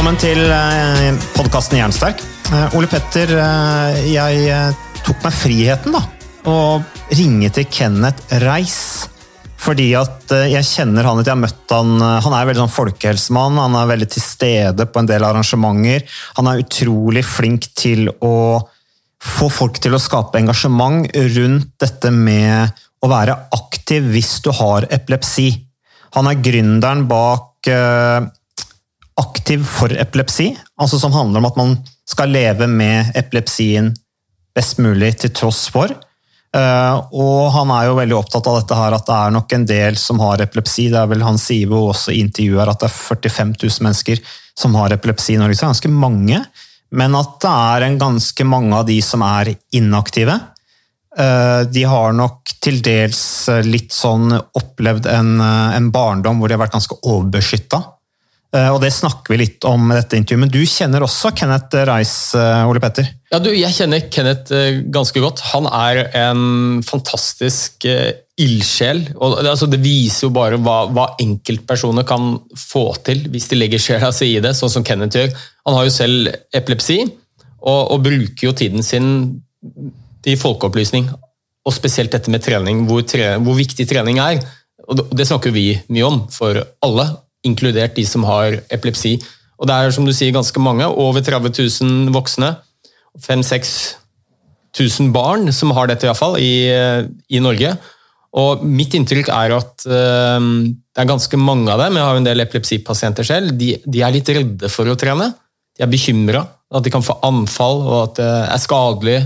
Velkommen til podkasten Jernsterk. Eh, Ole Petter, eh, jeg eh, tok meg friheten da, å ringe til Kenneth Reis. Fordi at eh, jeg kjenner han litt, jeg har møtt han. eh, Han er veldig sånn folkehelsemann, han er veldig til stede på en del arrangementer. Han er utrolig flink til å få folk til å skape engasjement rundt dette med å være aktiv hvis du har epilepsi. Han er gründeren bak eh, aktiv for epilepsi, altså som handler om at man skal leve med epilepsien best mulig til tross for. Eh, og han er jo veldig opptatt av dette her, at det er nok en del som har epilepsi. Det er vel Han sier jo også i intervjuet at det er 45 000 mennesker som har epilepsi i Norge. Så det er ganske mange, men at det er en ganske mange av de som er inaktive. Eh, De har nok til dels litt sånn opplevd en, eh, en barndom hvor de har vært ganske overbeskytta. Eh, Og det snakker vi litt om i dette intervjuet. Men du kjenner også Kenneth Reis, eh, Ole Petter? Ja, du, jeg kjenner Kenneth eh, ganske godt. Han er en fantastisk ildsjel. og det, altså, det viser jo bare hva, hva enkeltpersoner kan få til hvis de legger sjela si i det, sånn som Kenneth gjør. Han har jo selv epilepsi, og, og bruker jo tiden sin til folkeopplysning. Og spesielt dette med trening, hvor, tre, hvor viktig trening er. Og det, det snakker vi mye om for alle, inkludert de som har epilepsi. Og det er som du sier ganske mange, over 30 000 voksne. 5000-6000 barn som har dette, iallfall, i, i Norge. Og mitt inntrykk er at øh, det er ganske mange av dem, jeg har jo en del epilepsipasienter selv, de, de er litt redde for å trene. De er bekymra at de kan få anfall og at det er skadelig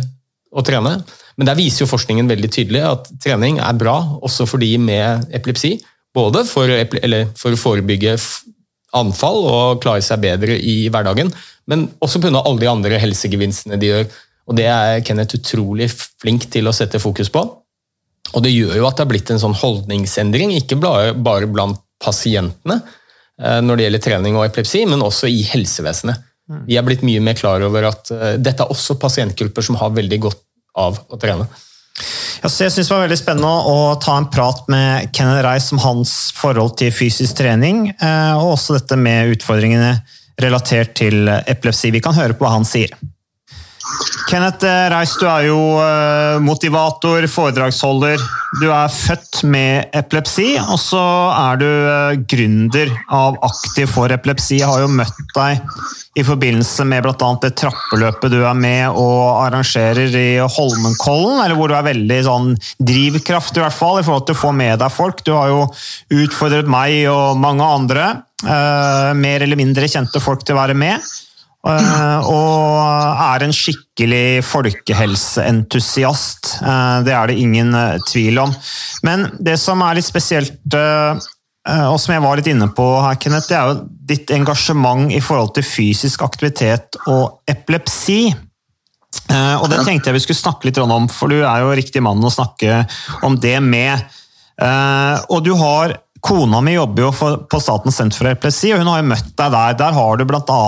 å trene. Men der viser jo forskningen veldig tydelig at trening er bra også for de med epilepsi. Både for, eller for å forebygge anfall og klare seg bedre i hverdagen, men også pga. alle de andre helsegevinstene de gjør. Og Det er Kenneth utrolig flink til å sette fokus på. Og det gjør jo at det har blitt en sånn holdningsendring, ikke bare blant pasientene eh, når det gjelder trening og epilepsi, men også i helsevesenet. Vi er blitt mye mer klar over at eh, dette er også pasientgrupper som har veldig godt av å trene. Ja, jeg synes det var veldig spennende å ta en prat med Kenneth Reis om hans forhold til fysisk trening, eh, og også dette med utfordringene relatert til epilepsi. Vi kan høre på hva han sier. Kenneth Reiss, Reis, du er jo eh, motivator, foredragsholder. Du er født med epilepsi, og så er du eh, gründer av Aktiv for epilepsi. Jeg har jo møtt deg i forbindelse med bl.a. det trappeløpet du er med og arrangerer i Holmenkollen, eller hvor du er veldig sånn drivkraftig i hvert fall, i forhold til å få med deg folk. Du har jo utfordret meg og mange andre, eh, mer eller mindre kjente folk til å være med. Eh, og er en skikkelig folkehelseentusiast. Eh, Det er det ingen eh, tvil om. Men det som er litt spesielt, og som jeg var litt inne på her, Kenneth, det er jo ditt engasjement i forhold til fysisk aktivitet og epilepsi. Og det tenkte jeg vi skulle snakke litt om, for du er jo riktig mann å snakke om det med. Og du har Kona mi jobber jo for, på Statens senter for epilepsi, og hun har jo møtt deg der. Der har du bl.a.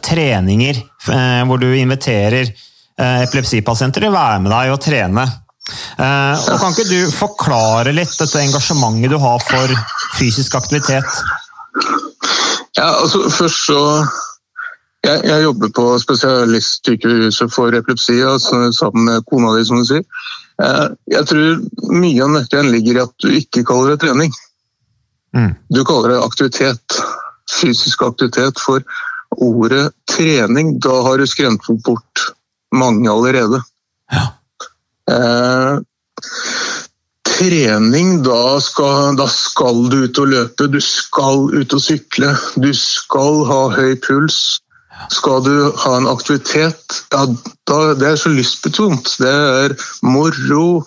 treninger uh, hvor du inviterer uh, epilepsipasienter til å være med deg og trene. Uh, og Kan ikke du forklare litt dette engasjementet du har for fysisk aktivitet? Ja, altså først så Jeg, jeg jobber på spesialistsykehuset for epilepsi altså, sammen med kona di, som du sier. Eh, Jeg tror mye av nøkkelen ligger i at du ikke kaller det trening. Du kaller det aktivitet. Fysisk aktivitet. For ordet trening, da har du skremt bort mange allerede. Eh, trening, da skal, da skal du ut og løpe, du skal ut og sykle, du skal ha høy puls. Skal du ha en aktivitet, ja, da, det er så lystbetont. Det er moro.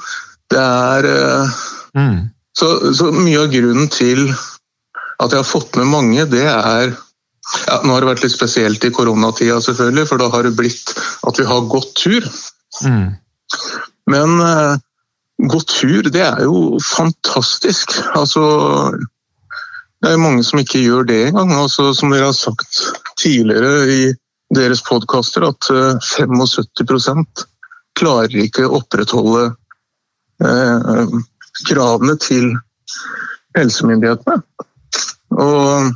Det er eh, så, så mye av grunnen til at jeg har fått med mange, det er ja, Nå har det vært litt spesielt i koronatida, selvfølgelig, for da har det blitt at vi har gått tur. Men uh, gått tur, det er jo fantastisk. Altså Det er mange som ikke gjør det engang. Altså, som dere har sagt tidligere i deres podkaster, at uh, 75 klarer ikke å opprettholde eh, kravene til helsemyndighetene. Og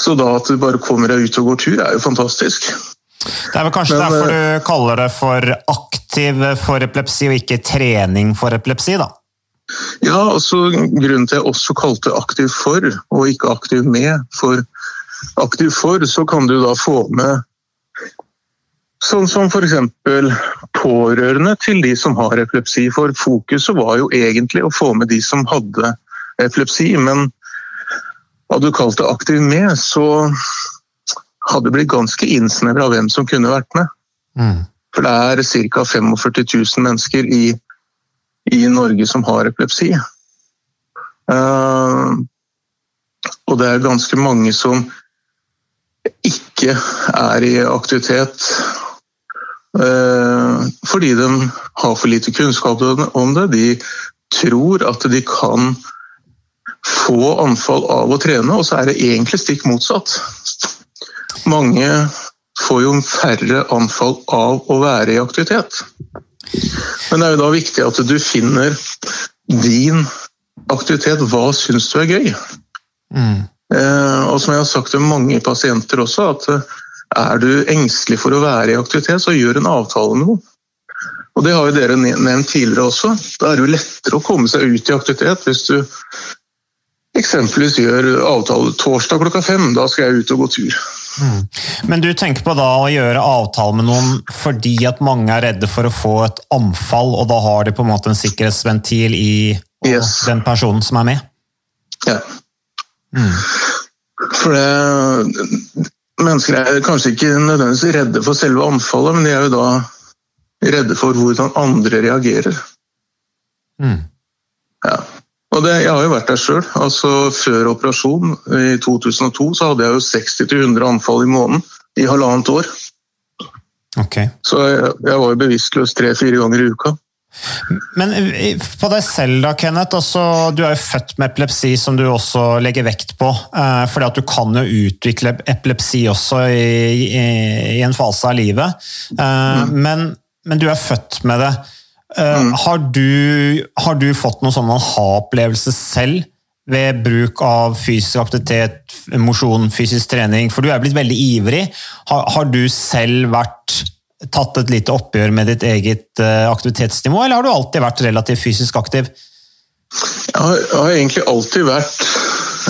så da at du bare kommer deg ut og går tur, er jo fantastisk. Det er vel kanskje Men, derfor eh, du kaller det for aktiv for epilepsi, og ikke trening for epilepsi, da? Ja, altså grunnen til jeg også kalte aktiv for, og ikke aktiv med. For aktiv for, så kan du da få med sånn som f.eks. pårørende til de som har epilepsi. For fokuset var jo egentlig å få med de som hadde epilepsi, men hadde du kalt det aktiv med, så hadde det blitt ganske innsnevra hvem som kunne vært med. For det er ca. 45 000 mennesker i, i Norge som har epilepsi. Uh, og det er ganske mange som ikke er i aktivitet fordi de har for lite kunnskap om det. De tror at de kan få anfall av å trene, og så er det egentlig stikk motsatt. Mange får jo færre anfall av å være i aktivitet. Men det er jo da viktig at du finner din aktivitet. Hva syns du er gøy? Eh, og som jeg har sagt til mange pasienter også, at eh, er du engstelig for å være i aktivitet, så gjør en avtale med noen. Og det har jo dere nevnt tidligere også. Da er det jo lettere å komme seg ut i aktivitet hvis du eksempelvis gjør avtale torsdag klokka fem. Da skal jeg ut og gå tur. Men du tenker på da å gjøre avtale med noen fordi at mange er redde for å få et anfall, og da har de på en måte en sikkerhetsventil i den personen som er med? Ja. For det, mennesker er kanskje ikke nødvendigvis redde for selve anfallet, men de er jo da redde for hvordan andre reagerer. Ja. Og det, jeg har jo vært der sjøl. Altså, før operasjon i 2002 så hadde jeg jo 60-100 anfall i måneden i halvannet år. Så jeg, jeg var jo bevisstløs tre-fire ganger i uka. Men på deg selv da, Kenneth, altså, du er jo født med epilepsi som du også legger vekt på, eh, fordi at du kan jo utvikle epilepsi også i, i, i en fase av livet, Mm. men, men du er født med det. Mm. har, du, har du fått noen sånn aha-opplevelse selv ved bruk av fysisk aktivitet, mosjon, fysisk trening? For du er blitt veldig ivrig. Har, har du selv vært tatt et lite oppgjør med ditt eget eh, aktivitetsnivå, eller har du alltid vært relativt fysisk aktiv? Jeg har, jeg har egentlig alltid vært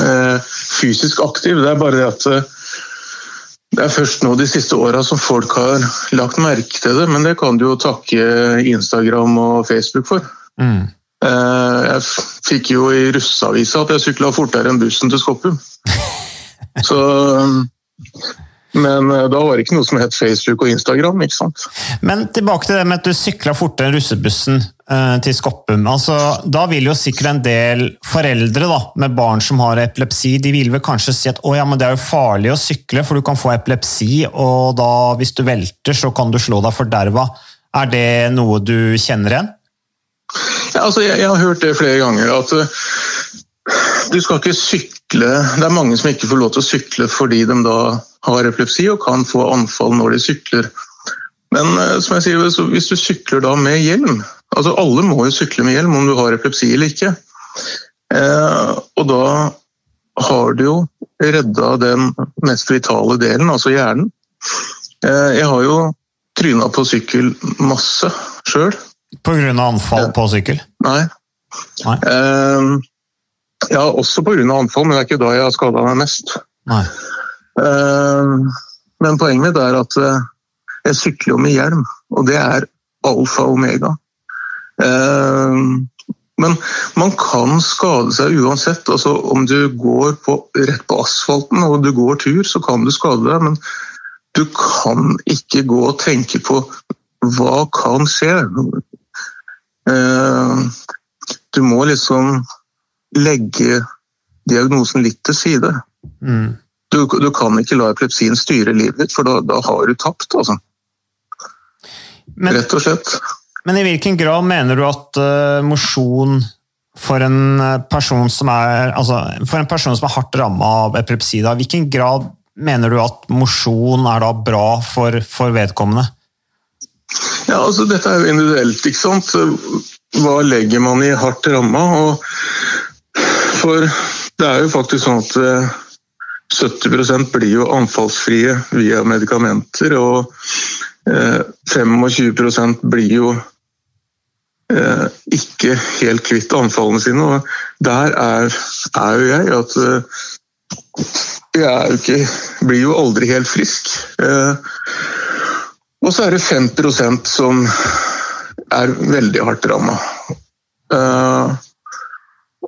eh, fysisk aktiv. Det er bare det at eh, det er først nå de siste åra som folk har lagt merke til det, men det kan du jo takke Instagram og Facebook for. Eh, Jeg fikk jo i russeavisa at jeg sykla fortere enn bussen til Skoppum. Så, men eh, da var det ikke noe som het Facebook og Instagram, ikke sant? Men tilbake til det med at du sykla fortere enn russebussen eh, til Skoppum. Altså, da vil jo sikkert en del foreldre da, med barn som har epilepsi, de vil vel kanskje si at å, ja, men det er jo farlig å sykle, for du kan få epilepsi, og da, hvis du velter, så kan du slå deg forderva. Er det noe du kjenner igjen? Ja, altså, jeg, jeg har hørt det flere ganger, at eh, du skal ikke sykle Det er mange som ikke får lov til å sykle fordi de da har epilepsi og kan få anfall når de sykler. Men eh, som jeg sier, hvis du sykler da med hjelm altså Alle må jo sykle med hjelm om du har epilepsi eller ikke. Eh, og da har du jo redda den mest vitale delen, altså hjernen. Eh, jeg har jo tryna på sykkel masse sjøl. Av anfall på sykkel? Nei. Nei. Ja, også pga. anfall, men det er ikke da jeg har skada meg mest. Nei. Eh, men poenget mitt er at eh, jeg sykler jo med hjelm, og det er alfa og omega. Eh, men man kan skade seg uansett. Altså, om du går på, rett på asfalten og du går tur, så kan du skade deg, men du kan ikke gå og tenke på hva kan skje. Du må liksom legge diagnosen litt til side. Mm. Du, du, kan ikke la epilepsien styre livet ditt, for da, da har du tapt. Altså. Men, Rett og slett. Men i hvilken grad mener du at uh, mosjon for en person som er altså, for en person som er hardt ramma av epilepsi, da, hvilken grad mener du at mosjon er da bra for, for vedkommende? Ja, altså Dette er jo individuelt. ikke sant? Hva legger man i hardt ramma? For det er jo faktisk sånn at 70% blir jo anfallsfrie via medikamenter, og 25% blir jo ikke helt kvitt anfallene sine. og Der er, er jo jeg at jeg jo ikke, blir jo aldri helt frisk. Og så er det 5% som er veldig hardt ramma.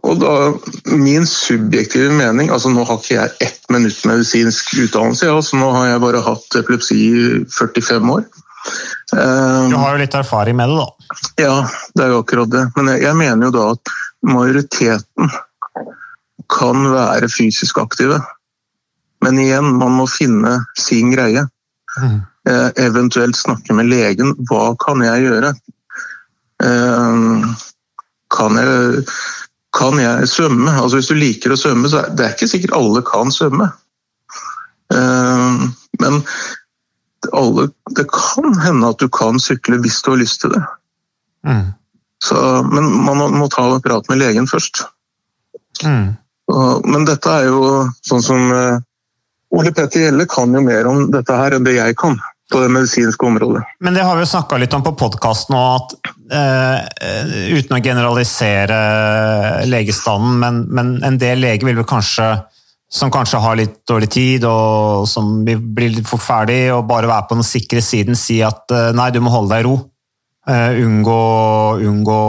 Og da, Min subjektive mening altså Nå har ikke jeg ett minutt medisinsk utdannelse, altså nå har jeg bare hatt epilepsi i 45 år. Du har jo litt erfaring med det, da. Ja, det er jo akkurat det. Men jeg, jeg mener jo da at majoriteten kan være fysisk aktive. Men igjen, man må finne sin greie. Mm. Eh, eventuelt snakke med legen. Hva kan jeg gjøre? Eh, kan jeg kan jeg svømme? Altså Hvis du liker å svømme, så er det er ikke sikkert alle kan svømme. Men alle, det kan hende at du kan sykle hvis du har lyst til det. Mm. Så, men man må ta en prat med legen først. Mm. Men dette er jo sånn som Ole Petter Gjelle kan jo mer om dette her enn det jeg kan på det medisinske området. Men det har vi jo snakka litt om på podkasten òg, at uh, uten å generalisere legestanden, men, men en del leger vil vel kanskje som kanskje har litt dårlig tid og som blir litt for ferdig og bare være på den sikre siden, si at uh, nei, du må holde deg i ro. Uh, unngå, unngå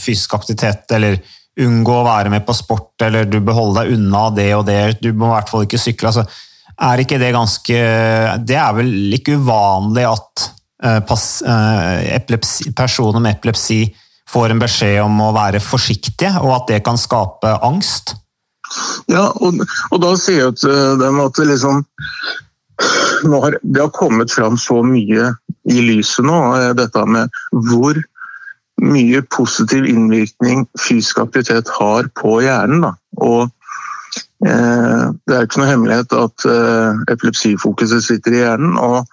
fysisk aktivitet eller unngå å være med på sport eller du bør holde deg unna det og det. Du må i hvert fall ikke sykle. altså er ikke det ganske Det er vel ikke uvanlig at epilepsi, personer med epilepsi får en beskjed om å være forsiktige, og at det kan skape angst? Ja, og, og da sier jeg til dem at det liksom har, Det har kommet fram så mye i lyset nå, dette med hvor mye positiv innvirkning fysisk aktivitet har på hjernen. Da. Og det er ikke noe hemmelighet at epilepsifokuset sitter i hjernen. og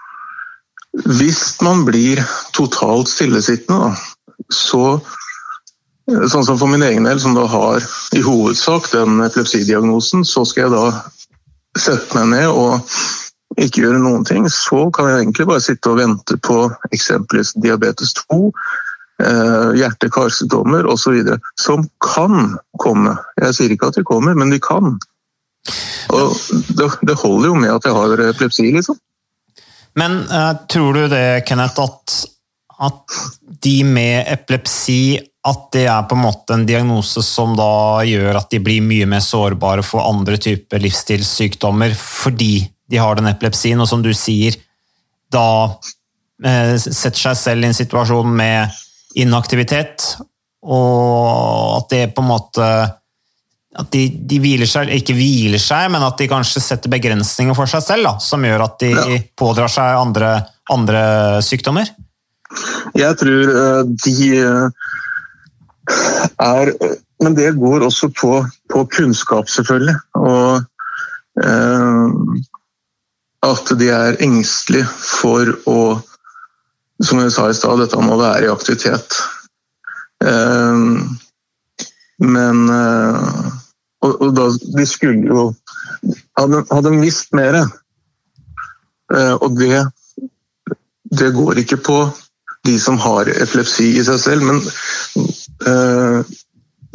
Hvis man blir totalt stillesittende, så Sånn som for min egen del, som da har i hovedsak den epilepsidiagnosen, så skal jeg da sette meg ned og ikke gjøre noen ting. Så kan jeg egentlig bare sitte og vente på eksempelvis diabetes 2, hjerte-karsykdommer osv. Som kan komme. Jeg sier ikke at de kommer, men de kan. Og det, holder jo med at jeg har epilepsi, liksom. Men uh, tror du det, Kenneth, at, at, de med epilepsi at det er på en måte en diagnose som da gjør at de blir mye mer sårbare for andre typer livsstilssykdommer fordi de har den epilepsien, og som du sier, da uh, setter seg selv i en situasjon med inaktivitet, og at det på en måte at de, de, hviler seg, ikke hviler seg, men at de kanskje setter begrensninger for seg selv, da, som gjør at de ja. pådrar seg andre, andre, sykdommer? Jeg tror de er Men det går også på, på kunnskap, selvfølgelig. Og eh, at de er engstelige for å Som jeg sa i stad, dette må være i aktivitet. Eh, men og, og da, de skulle jo Hadde, hadde visst mer. Eh, og det, det går ikke på de som har epilepsi i seg selv, men eh,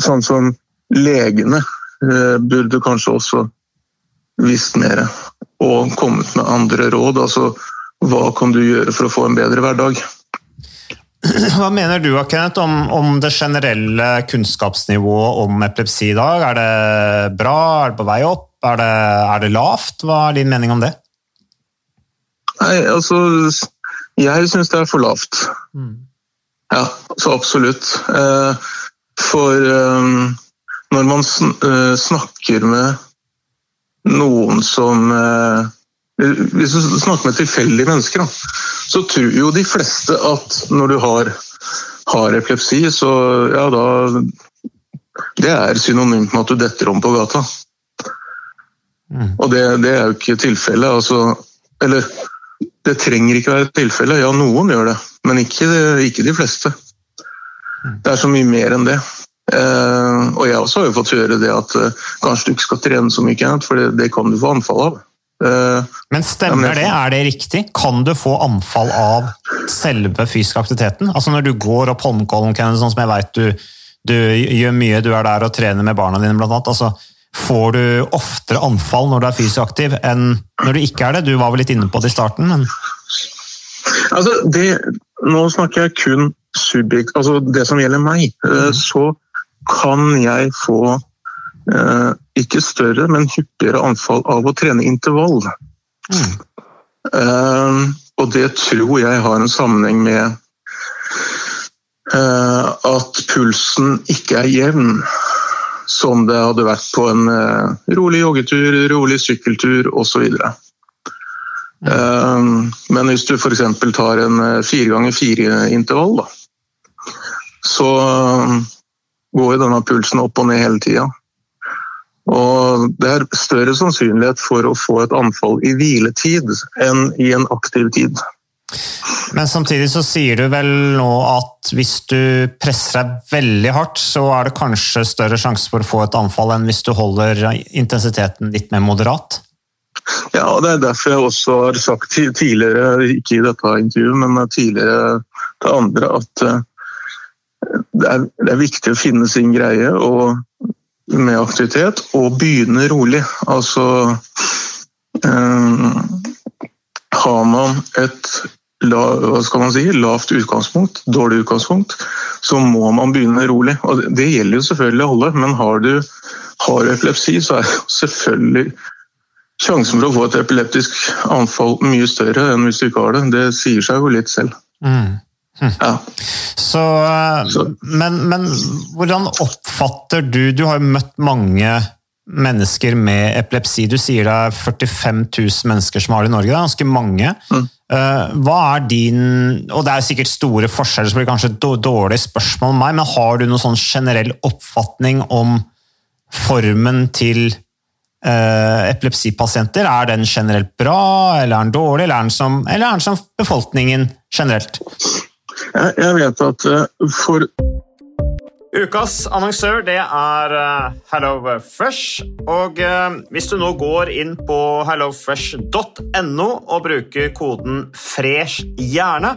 sånn som legene eh, burde kanskje også visst mer og kommet med andre råd. Altså hva kan du gjøre for å få en bedre hverdag? Hva mener du Kenneth, om, om, det generelle kunnskapsnivået om epilepsi i dag? Er det bra? Er det på vei opp? Er det, er det lavt? Hva er din mening om det? Nei, altså Jeg syns det er for lavt. Mm. Ja, så absolutt. Eh, for eh, når man eh, snakker med noen som hvis du snakker med tilfeldige mennesker, så tror jo de fleste at når du har, har epilepsi, så ja da Det er synonymt med at du detter om på gata. Mm. Og det, det, er jo ikke tilfellet. Altså, eller det trenger ikke være tilfellet. Ja, noen gjør det, men ikke, ikke de fleste. Mm. Det er så mye mer enn det. Uh, og jeg også har jo fått høre det at uh, kanskje du ikke skal trene så mye, for det, det kan du få anfall av. Eh, men stemmer det? Er det riktig? Kan du få anfall av selve fysisk aktiviteten? Altså Når du går opp Holmenkollen, sånn som jeg vet du, du, gjør mye, du er der og trener med barna dine, blant annet. Altså, får du oftere anfall når du er fysisk aktiv enn når du ikke er det? Du var vel litt inne på det i starten, men Altså, det, Nå snakker jeg kun subjekt, altså det som gjelder meg. Mm. Så kan jeg få Eh, ikke større, men hyppigere anfall av å trene intervall. Mm. Uh, og det tror jeg har en sammenheng med uh, at pulsen ikke er jevn. Som det hadde vært på en rolig joggetur, rolig sykkeltur osv. Mm. Men hvis du f.eks. tar en fire ganger fire-intervall, så går denne pulsen opp og ned hele tida. Og det er større sannsynlighet for å få et anfall i hviletid enn i en aktiv tid. Men samtidig så sier du vel nå at hvis du presser deg veldig hardt, så er det kanskje større sjanse for å få et anfall enn hvis du holder intensiteten litt mer moderat? Ja, og det er derfor jeg også har sagt tidligere, ikke i dette intervjuet, men tidligere til andre, at eh, det er, det er viktig å finne sin greie. og med aktivitet og begynne rolig. Altså eh, Har man et hva skal man si, lavt utgangspunkt, dårlig utgangspunkt, så må man begynne rolig. Og det gjelder jo selvfølgelig alle, men har du, har epilepsi, så er selvfølgelig sjansen for å få et epileptisk anfall mye større enn hvis du ikke har det. Det sier seg jo litt selv. Mm. Ja. Så, men, men, hvordan oppfatter du Du har jo møtt mange mennesker med epilepsi. Du sier det er 45 000 mennesker som har det i Norge. Det er ganske mange. Mm. Eh, hva er din Og det er sikkert store forskjeller, så blir det kanskje dårlig spørsmål om meg, men har du noen sånn generell oppfatning om formen til uh, epilepsipasienter? Er den generelt bra, eller er den dårlig, eller er den som, eller er den som befolkningen generelt? Jeg vet at eh, for Ukas annonsør det er eh, HelloFresh. Og eh, hvis du nå går inn på hellofresh.no og bruker koden 'fresh hjerne',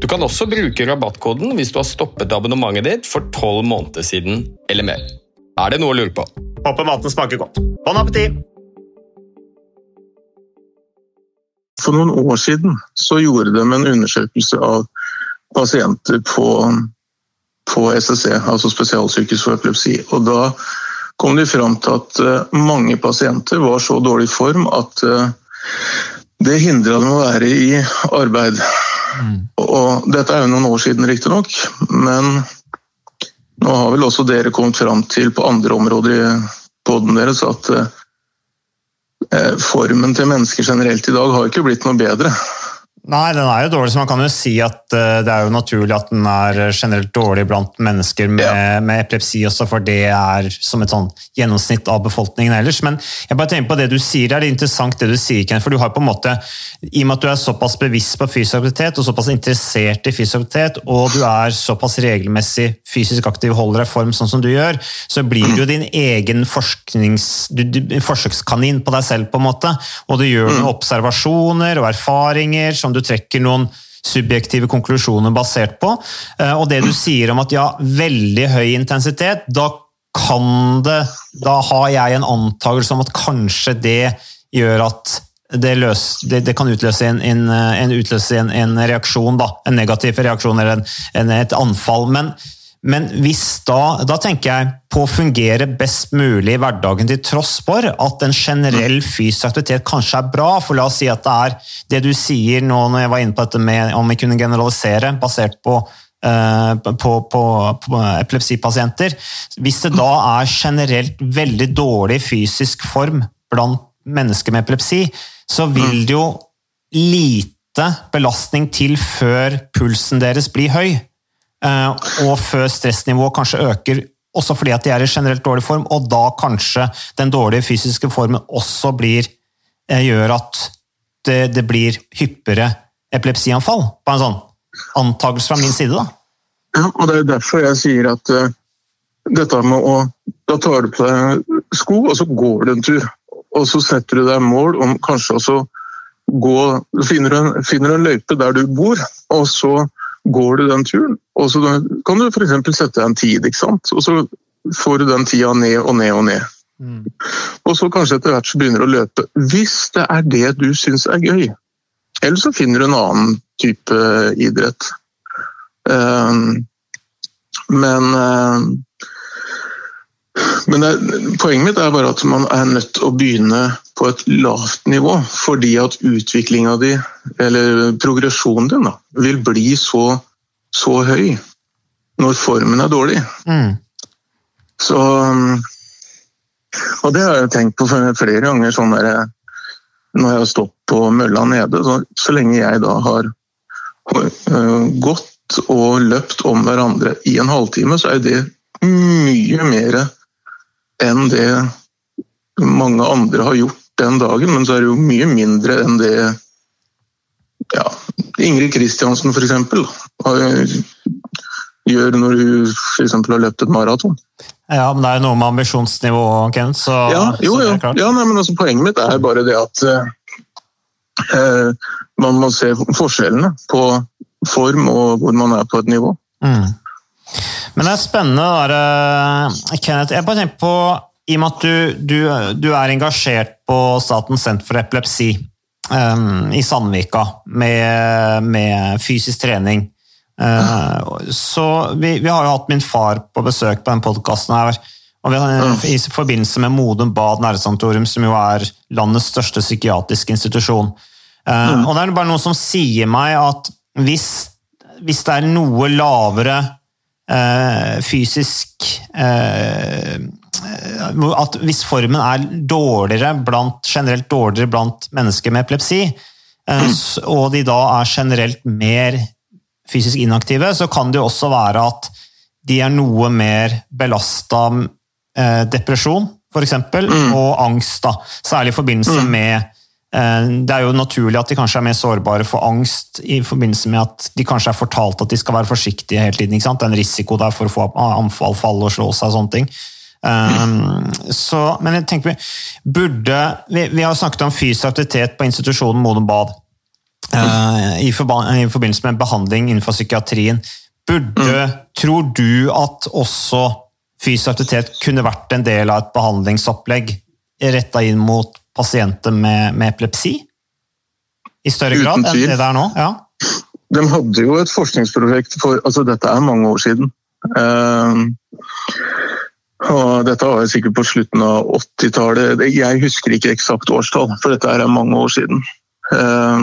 Du kan også bruke rabattkoden hvis du har stoppet abonnementet ditt for tolv måneder siden eller mer. Er det noe å lure på? Håper maten smaker godt. Bon appétit! For noen år siden så gjorde de en undersøkelse av pasienter på, på SSC, altså spesialsykehus for epilepsi. Og da kom de fram til at eh, mange pasienter var så dårlig form at eh, det hindra dem å være i arbeid. Og dette er jo noen år siden, riktignok, men nå har vel også dere kommet fram til på andre områder i poden deres at eh, formen til mennesker generelt i dag har ikke blitt noe bedre. Nei, den er jo dårlig, så man kan jo si at uh, det er jo naturlig at den er generelt dårlig blant mennesker med, ja. med epilepsi også, for det er som et sånn gjennomsnitt av befolkningen ellers. Men jeg bare tenker på det du sier, det er interessant det du sier, Ken, for du har på en måte, i og med at du er såpass bevisst på fysisk aktivitet og såpass interessert i fysisk aktivitet, og du er såpass regelmessig fysisk aktiv, holder deg i form sånn som du gjør, så blir du jo din egen forsknings, du, du, forsøkskanin på deg selv, på en måte, og du gjør mm. observasjoner og erfaringer som du trekker noen subjektive konklusjoner basert på. Eh, og det du sier om at ja, veldig høy intensitet, da kan det Da har jeg en antakelse om at kanskje det gjør at det, løs, det, det kan utløse, en, en, en, utløse en, reaksjon, da, en negativ reaksjon eller et anfall. Men men hvis da, da tenker jeg på å fungere best mulig i hverdagen til tross for at en generell fysisk aktivitet kanskje er bra. For la oss si at det er det du sier nå når jeg var inne på dette med om vi kunne generalisere basert på uh, på, på, på, epilepsipasienter. Hvis det da er generelt veldig dårlig fysisk form blant mennesker med epilepsi, så vil det jo lite belastning til før pulsen deres blir høy. Eh, og før stressnivået kanskje øker, også fordi at de er i generelt dårlig form, og da kanskje den dårlige fysiske formen også blir, eh, gjør at det, det blir hyppigere epilepsianfall. På en sånn antakelse fra min side, da. Ja, og det er derfor jeg sier at uh, dette med å Da tar du på deg sko, og så går du en tur. Og så setter du deg mål om kanskje også gå du en, finner en løype der du bor, og så går du den turen. Og så kan du f.eks. sette deg en tid, ikke sant? og så får du den tida ned og ned og ned. Mm. Og så kanskje etter hvert så begynner du å løpe. Hvis det er det du syns er gøy. Eller så finner du en annen type idrett. Um, men um, men det, poenget mitt er bare at man er nødt til å begynne på et lavt nivå. Fordi at utviklinga di, eller progresjonen din, da, vil bli så, så, høy når formen er dårlig. Mm. Så Og det har jeg tenkt på flere ganger. sånn der, Når jeg har stått på mølla nede, så, så lenge jeg da har øh, gått og løpt om hverandre i en halvtime, så er det mye mer enn det mange andre har gjort den dagen. Men så er det jo mye mindre enn det ja, Ingrid Kristiansen f.eks. gjør når hun for eksempel, har løpt et maraton. Ja, men det er jo noe med ambisjonsnivå, Kenneth. Så, Ja, jo, klart. Ja, nei, men altså, poenget mitt er bare det at eh, man må se forskjellene på form og hvor man er på et nivå. Mm. Men det er spennende, der, eh, Kenneth. Jeg bare tenker på, i og med at du, du, du er engasjert på Statens senter for epilepsi eh, i Sandvika med, med fysisk trening. Eh, så vi, vi har jo hatt min far på besøk på den podkasten her. Og vi har, I forbindelse med Modum Bad Nervesanatorium, som jo er landets største psykiatriske institusjon. Eh, Og det er bare noe som sier meg at hvis, hvis det er noe lavere uh, fysisk eh, At hvis formen er dårligere blant, generelt dårligere blant mennesker med epilepsi, eh, og de da er generelt mer fysisk inaktive, så kan det jo også være at de er noe mer belasta eh, depresjon, f.eks., eksempel, og angst. da, Særlig i forbindelse med eh, Det er jo naturlig at de kanskje er mer sårbare for angst i forbindelse med at de kanskje er fortalt at de skal være forsiktige hele tiden. Det er en risiko der for å få anfall, falle og slå seg og sånne ting. Um, så, men jeg tenker vi burde Vi, vi har snakket om fysisk aktivitet på institusjonen Modum Bad uh, i, forba- i forbindelse med behandling innenfor psykiatrien. Burde, Tror du at også fysisk aktivitet kunne vært en del av et behandlingsopplegg retta inn mot pasienter med, med epilepsi? I større grad enn det det er nå? Ja. De hadde jo et forskningsprosjekt for altså Dette er mange år siden. Eh, og dette var sikkert på slutten av 80-tallet. Jeg husker ikke eksakt årstall, for dette er mange år siden. Eh,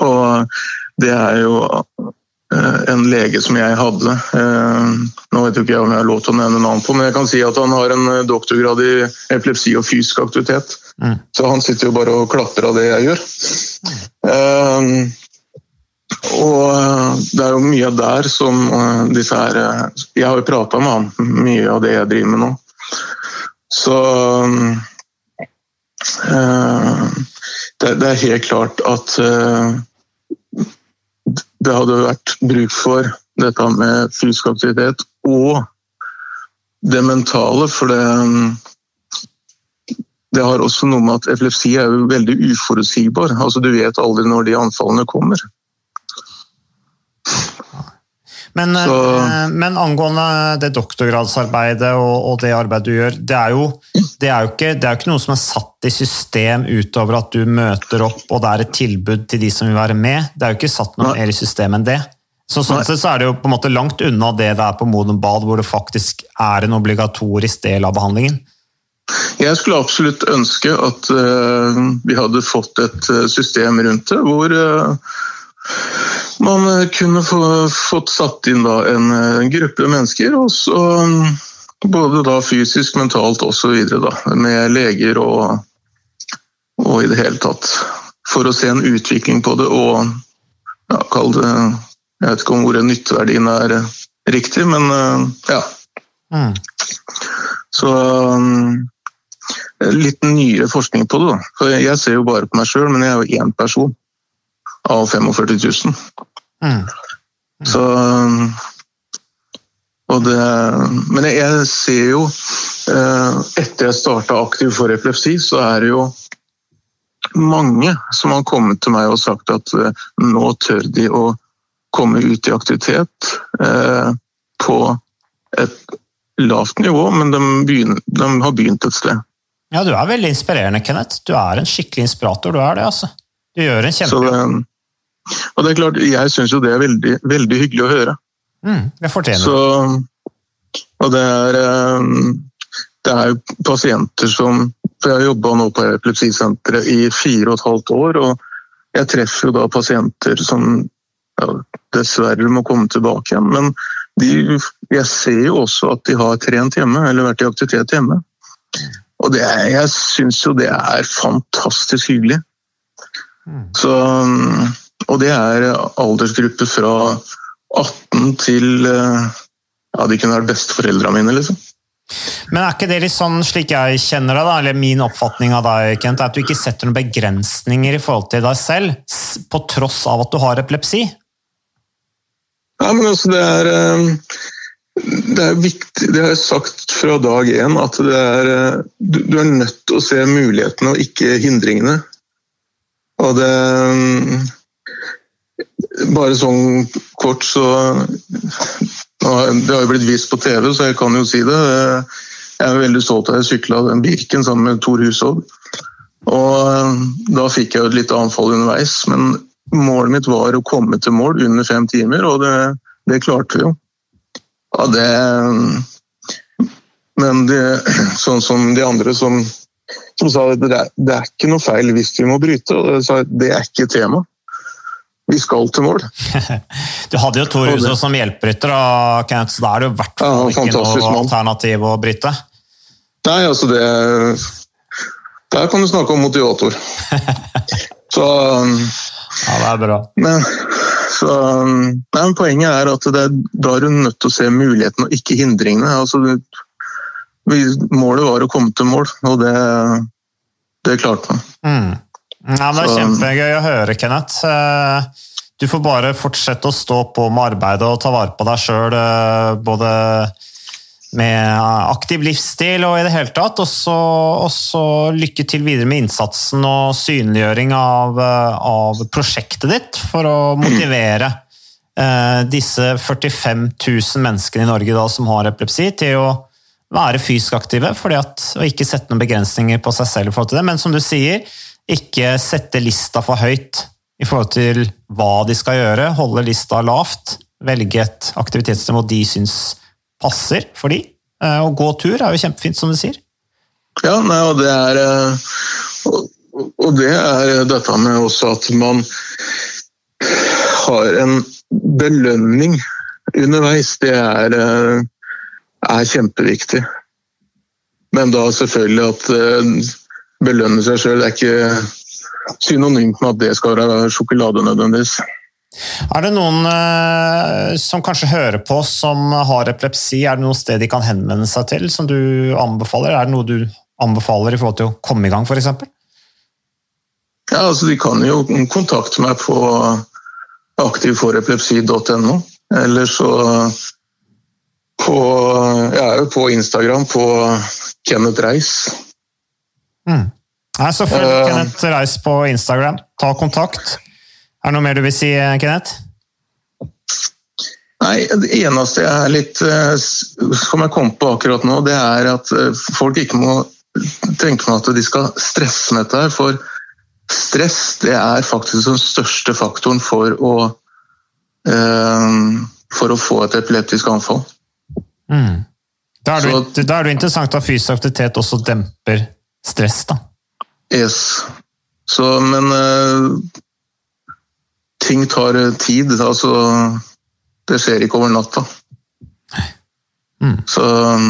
og det er jo eh, en lege som jeg hadde eh, Nå vet jo ikke jeg om jeg har lov til å nevne navn på, men jeg kan si at han har en eh, doktorgrad i epilepsi og fysisk aktivitet. Mm. Så han sitter jo bare og klapper av det jeg gjør. Og eh, det er jo mye der som eh, disse her eh, Jeg har jo prata med han, mye av det jeg driver med nå. Så det, er helt klart at det hadde vært bruk for dette med fysisk aktivitet og det mentale, for det det har også noe med at epilepsi er jo veldig uforutsigbar. Altså, du vet aldri når de anfallene kommer. Men, Så- eh, men angående det doktorgradsarbeidet og, og det arbeidet du gjør, det er, jo, det, er ikke, det er jo ikke noe som er satt i system utover at du møter opp og det er et tilbud til de som vil være med. Det er jo ikke satt noe mer i systemet enn det. Så sånn sett så er det jo på en måte langt unna det det er på Modum Bad, hvor det faktisk er en obligatorisk del av behandlingen. Jeg skulle absolutt ønske at uh, vi hadde fått et eh, system rundt det, hvor eh, man eh, kunne få, fått satt inn da en, eh, en gruppe mennesker, og så, mm, både da fysisk, mentalt osv., med leger og, og i det hele tatt. For å se en utvikling på det og ja, kall det Jeg vet ikke om ordet nytteverdien er eh, riktig, men ja. Mm. Så um, litt nyere forskning på det. da. For Jeg ser jo bare på meg sjøl, men jeg er jo én person av 45 000. Mm. Så um, og det, Men jeg, ser jo eh, Etter jeg starta aktiv for epilepsi, så er det jo mange som har kommet til meg og sagt at eh, nå tør de å komme ut i aktivitet eh, på et lavt nivå, men de, begynner, de har begynt et sted. Ja, du er veldig inspirerende, Kenneth. Du er en skikkelig inspirator, du er det, altså. Du gjør en Så kjempejobb. Og det er klart, jeg syns jo det er veldig, veldig hyggelig å høre. Mm, det fortjener det. Så, og det er, eh, det er pasienter som For jeg har jobba nå på epilepsisenteret i fire og et halvt år, og jeg treffer jo da pasienter som ja, dessverre må komme tilbake igjen. Men de, jeg ser jo også at de har trent hjemme, eller vært i aktivitet hjemme. Og det er, jeg syns jo det er fantastisk hyggelig. Så, og det er aldersgruppe fra 18 til eh, Ja, de kunne vært besteforeldrene mine, liksom. Men er ikke det litt sånn, slik jeg kjenner deg, da, eller min oppfatning av deg, Kent, at du ikke setter noen begrensninger i forhold til deg selv, på tross av at du har epilepsi? Ja, men altså, det er eh, Det er viktig, det har jeg sagt fra dag én, at det er eh, Du, du er nødt til å se mulighetene og ikke hindringene. Og det Bare sånn kort, så Det har jo blitt vist på TV, så jeg kan jo si det. Jeg er veldig stolt av at jeg sykla den Birken sammen med Tor Hushovd. Og eh, da fikk jeg jo et lite anfall underveis, men målet mitt var å komme til mål under fem timer, og det, det klarte vi jo. Ja, det Men det, sånn som de andre som, som sa det, det er ikke noe feil hvis vi må bryte, og sa det er ikke tema. Vi skal til mål. Du hadde jo Tor Og som hjelperytter, så da er det jo i hvert fall Ja, ikke noe mann. alternativ å bryte. Nei, altså det Der kan du snakke om motivator. Så Ja, det er bra. Men, så, nei, men poenget er at det, da er du nødt til å se mulighetene og ikke hindringene. Altså, målet var å komme til mål, og det, det klarte man. Mm. Ja, det er Så- kjempegøy å høre, Kenneth. Eh, Du får bare fortsette å stå på med arbeidet og ta vare på deg sjøl, både med aktiv livsstil og i det hele tatt. Og så, lykke til videre med innsatsen og synliggjøring av, eh, av prosjektet ditt for å motivere eh, disse 45 000 menneskene i Norge da, som har epilepsi, til å være fysisk aktive fordi at, og ikke sette noen begrensninger på seg selv. i forhold til det. Men som du sier, ikke sette lista for høyt i forhold til hva de skal gjøre. Holde lista lavt. Velge et aktivitetsnivå de syns passer for de. Eh, Å gå tur er jo kjempefint, som du sier. Ja, nei, og det er eh, og, det er dette med også at man har en belønning underveis. Det er, eh, er kjempeviktig. Men da selvfølgelig at eh, belønne seg sjøl er ikke synonymt med at det skal være sjokolade nødvendigvis. Er det noen eh, som kanskje hører på som har epilepsi? Er det noe sted de kan henvende seg til som du anbefaler? Er det noe du anbefaler i forhold til å komme i gang, f.eks.? Ja, altså De kan jo kontakte meg på aktivforepilepsi.no. Eller så på Jeg er jo på Instagram på Kenneth Reis. Mm. Nei, så følg uh, Kenneth Reis på Instagram. Ta kontakt. Er det noe mer du vil si, Kenneth? Nei, Det eneste jeg er litt eh, som jeg kom på akkurat nå, det er at eh, folk ikke må tenke på at de skal stresse med dette. her, For stress det er faktisk den største faktoren for å eh, for å få et epileptisk anfall. Mm. Da, er Så- det, da er det interessant at fysisk aktivitet også demper stress, da. Yes. Så, men uh, ting tar eh, tid. Altså, det skjer ikke over natta. Mm. Så um,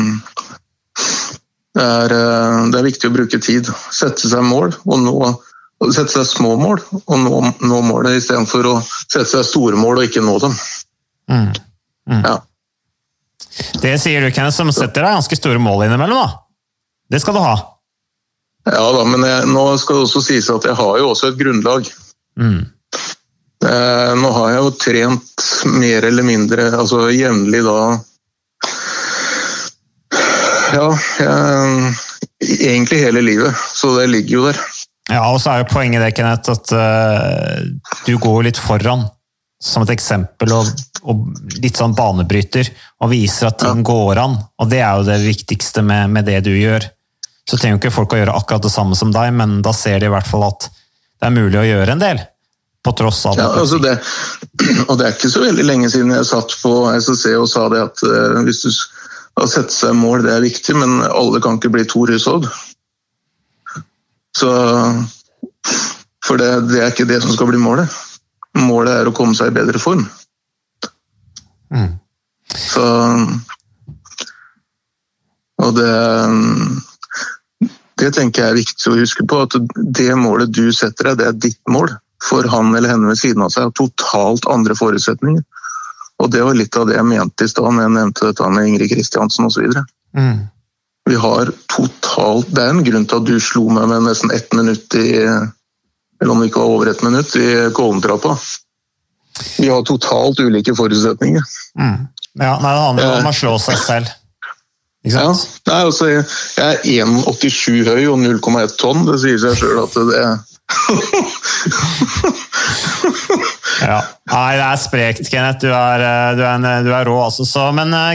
det er, uh, det er viktig å bruke tid. Sette seg mål, og nå, sette seg små mål, og nå, nå målet istedenfor å sette seg store mål og ikke nå dem. Mm. Mm. Ja. Det sier du, Kenneth, som setter deg ganske store mål innimellom, da. Det skal du ha. Ja da, men jeg, nå skal det også sies at jeg har jo også et grunnlag. Mm. Eh, nå har jeg jo trent mer eller mindre, altså jevnlig da Ja, jeg, egentlig hele livet. Så det ligger jo der. Ja, og så er jo poenget det, Kenneth, at uh, du går litt foran som et eksempel og, og litt sånn banebryter og viser at ting går an. Og det er jo det viktigste med, med det du gjør. Så trenger jo ikke folk å gjøre akkurat det samme som deg, men da ser de i hvert fall at det er mulig å gjøre en del. På tross av Ja, altså det, og det er ikke så veldig lenge siden jeg satt på SSC og sa det at eh, hvis du s- å sette seg mål, det er viktig, men alle kan ikke bli Tor Hushovd. Så For det, det er ikke det som skal bli målet. Målet er å komme seg i bedre form. Mm. Så Og det Det tenker jeg er viktig å huske på, at det målet du setter deg, det er ditt mål. For han eller henne ved siden av seg har totalt andre forutsetninger. Og det var litt av det jeg mente i stad når jeg nevnte dette med Ingrid Kristiansen osv. Mm. Vi har totalt Det er en grunn til at du slo meg med nesten ett minutt i Eller om det ikke var over ett minutt, i Kollentrappa. Vi har totalt ulike forutsetninger. Mm. Ja, nei, det handler om å slå seg selv. Ja, nei, altså, jeg er 1,87 høy og 0,1 tonn. Det sier seg sjøl at det Ja. Nei, det er sprekt, Kenneth. Du er, eh, du er, en, du er rå, altså. Så, men eh,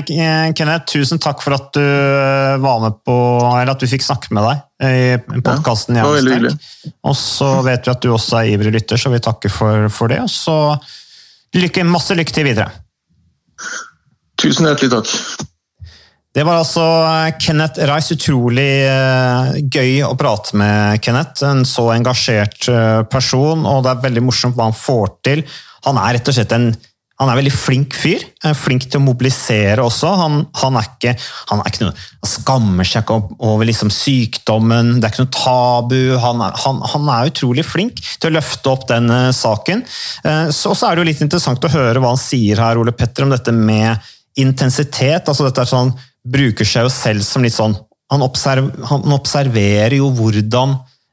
Kenneth, tusen takk for at du eh, var med på Eller at vi fikk snakke med deg i podkasten Hjernesterk. Og så vet vi at du også er ivrig lytter, så vi takker for, for det. Og så lykke, masse lykke til videre. Tusen hjertelig takk. Det var altså eh, Kenneth Reis. Utrolig eh, gøy å prate med Kenneth. En så engasjert eh, person, og det er veldig morsomt hva han får til. Han er rett og slett en han er veldig flink fyr. Flink til å mobilisere også. Han, han, er, ikke, han, er ikke noe, han skammer seg ikke over liksom sykdommen, det er ikke noe tabu. Han er, han, er utrolig flink til å løfte opp den saken. Så, så er det jo litt interessant å høre hva han sier her, Ole Petter, om dette med intensitet. altså dette er sånn, bruker seg jo selv som litt sånn Han, observ, han observerer jo hvordan,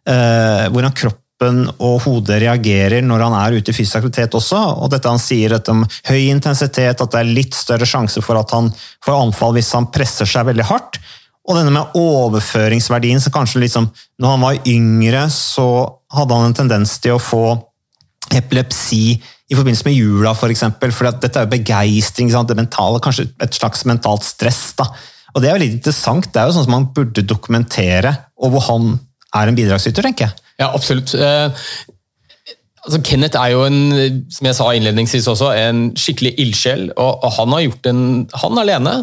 eh, hvordan kroppen og hodet reagerer når han er ute i fysisk aktivitet også. Og dette han sier dette om høy intensitet, at det er litt større sjanse for at han får anfall hvis han presser seg veldig hardt. Og denne med overføringsverdien, så kanskje liksom, når han var yngre, så hadde han en tendens til å få epilepsi i forbindelse med jula. For, eksempel, for dette er jo begeistring, det mentale, kanskje et slags mentalt stress. da. Og det er jo litt interessant. Det er jo sånn som man burde dokumentere, og hvor han er en bidragsyter, tenker jeg. Ja, absolutt. Eh, altså Kenneth er jo en, som jeg sa innledningsvis også, en skikkelig ildsjel. Og, og han har gjort en Han alene,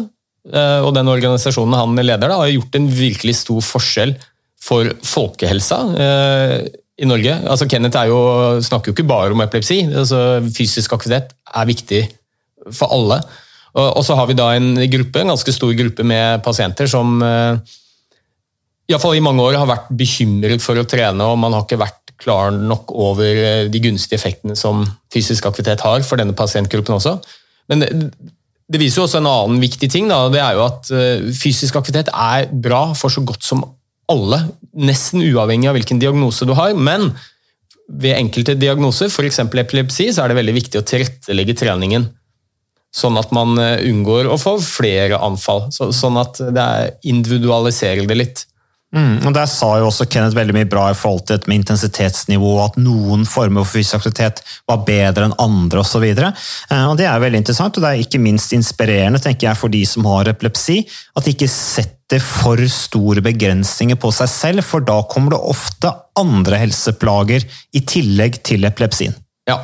eh, og den organisasjonen han leder, da, har gjort en virkelig stor forskjell for folkehelsa eh, i Norge. Altså Kenneth jo, snakker jo ikke bare om epilepsi. Altså fysisk aktivitet er viktig for alle. Og, og så har vi da en gruppe, en ganske stor gruppe med pasienter som eh, i i mange år har vært bekymret for å trene, og man har ikke vært klar nok over eh, de gunstige effektene som fysisk aktivitet har for denne pasientgruppen også. Men det, det viser jo også en annen viktig ting, da, det er jo at eh, fysisk aktivitet er bra for så godt som alle, nesten uavhengig av hvilken diagnose du har. Men ved enkelte diagnoser, f.eks. epilepsi, så er det veldig viktig å tilrettelegge treningen. Sånn at man eh, unngår å få flere anfall. Så, sånn at det er, individualiserer det litt. Mm, og Der sa jo også Kenneth veldig mye bra i forhold til dette med intensitetsnivå, at noen former for fysisk aktivitet var bedre enn andre osv. Og det er veldig interessant, og det er ikke minst inspirerende tenker jeg, for de som har epilepsi, at de ikke setter for store begrensninger på seg selv, for da kommer det ofte andre helseplager i tillegg til epilepsien. Ja,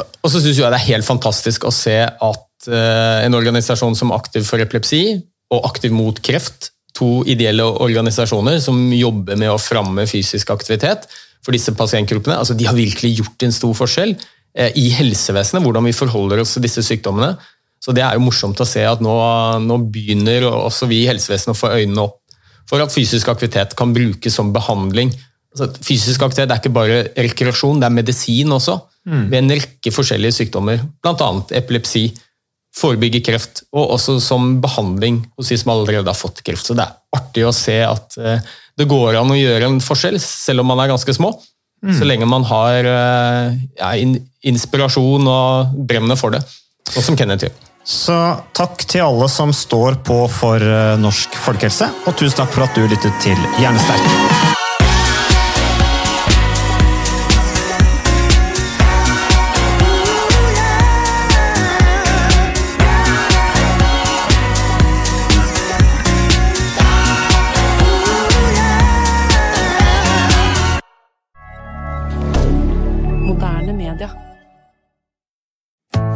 og så syns jeg det er helt fantastisk å se at eh, en organisasjon som Aktiv for epilepsi og Aktiv mot kreft to ideelle organisasjoner som jobber med å framme fysisk aktivitet for disse pasientgruppene. Altså, de har virkelig gjort en stor forskjell eh, i helsevesenet, hvordan vi forholder oss til disse sykdommene. Så Det er jo morsomt å se at nå, nå begynner også vi i helsevesenet å få øynene opp for at fysisk aktivitet kan brukes som behandling. Altså, fysisk aktivitet er ikke bare rekreasjon, det er medisin også. Mm. Ved en rekke forskjellige sykdommer, bl.a. epilepsi forebygge kreft, og også som behandling hos de som allerede har fått kreft. Så det er artig å se at eh, det går an å gjøre en forskjell, selv om man er ganske små. Mm. Så lenge man har eh, ja, inspirasjon og brenner for det. Og som Kenneth gjør. Så takk til alle som står på for eh, norsk folkehelse, og tusen takk for at du lyttet til Hjernesterk.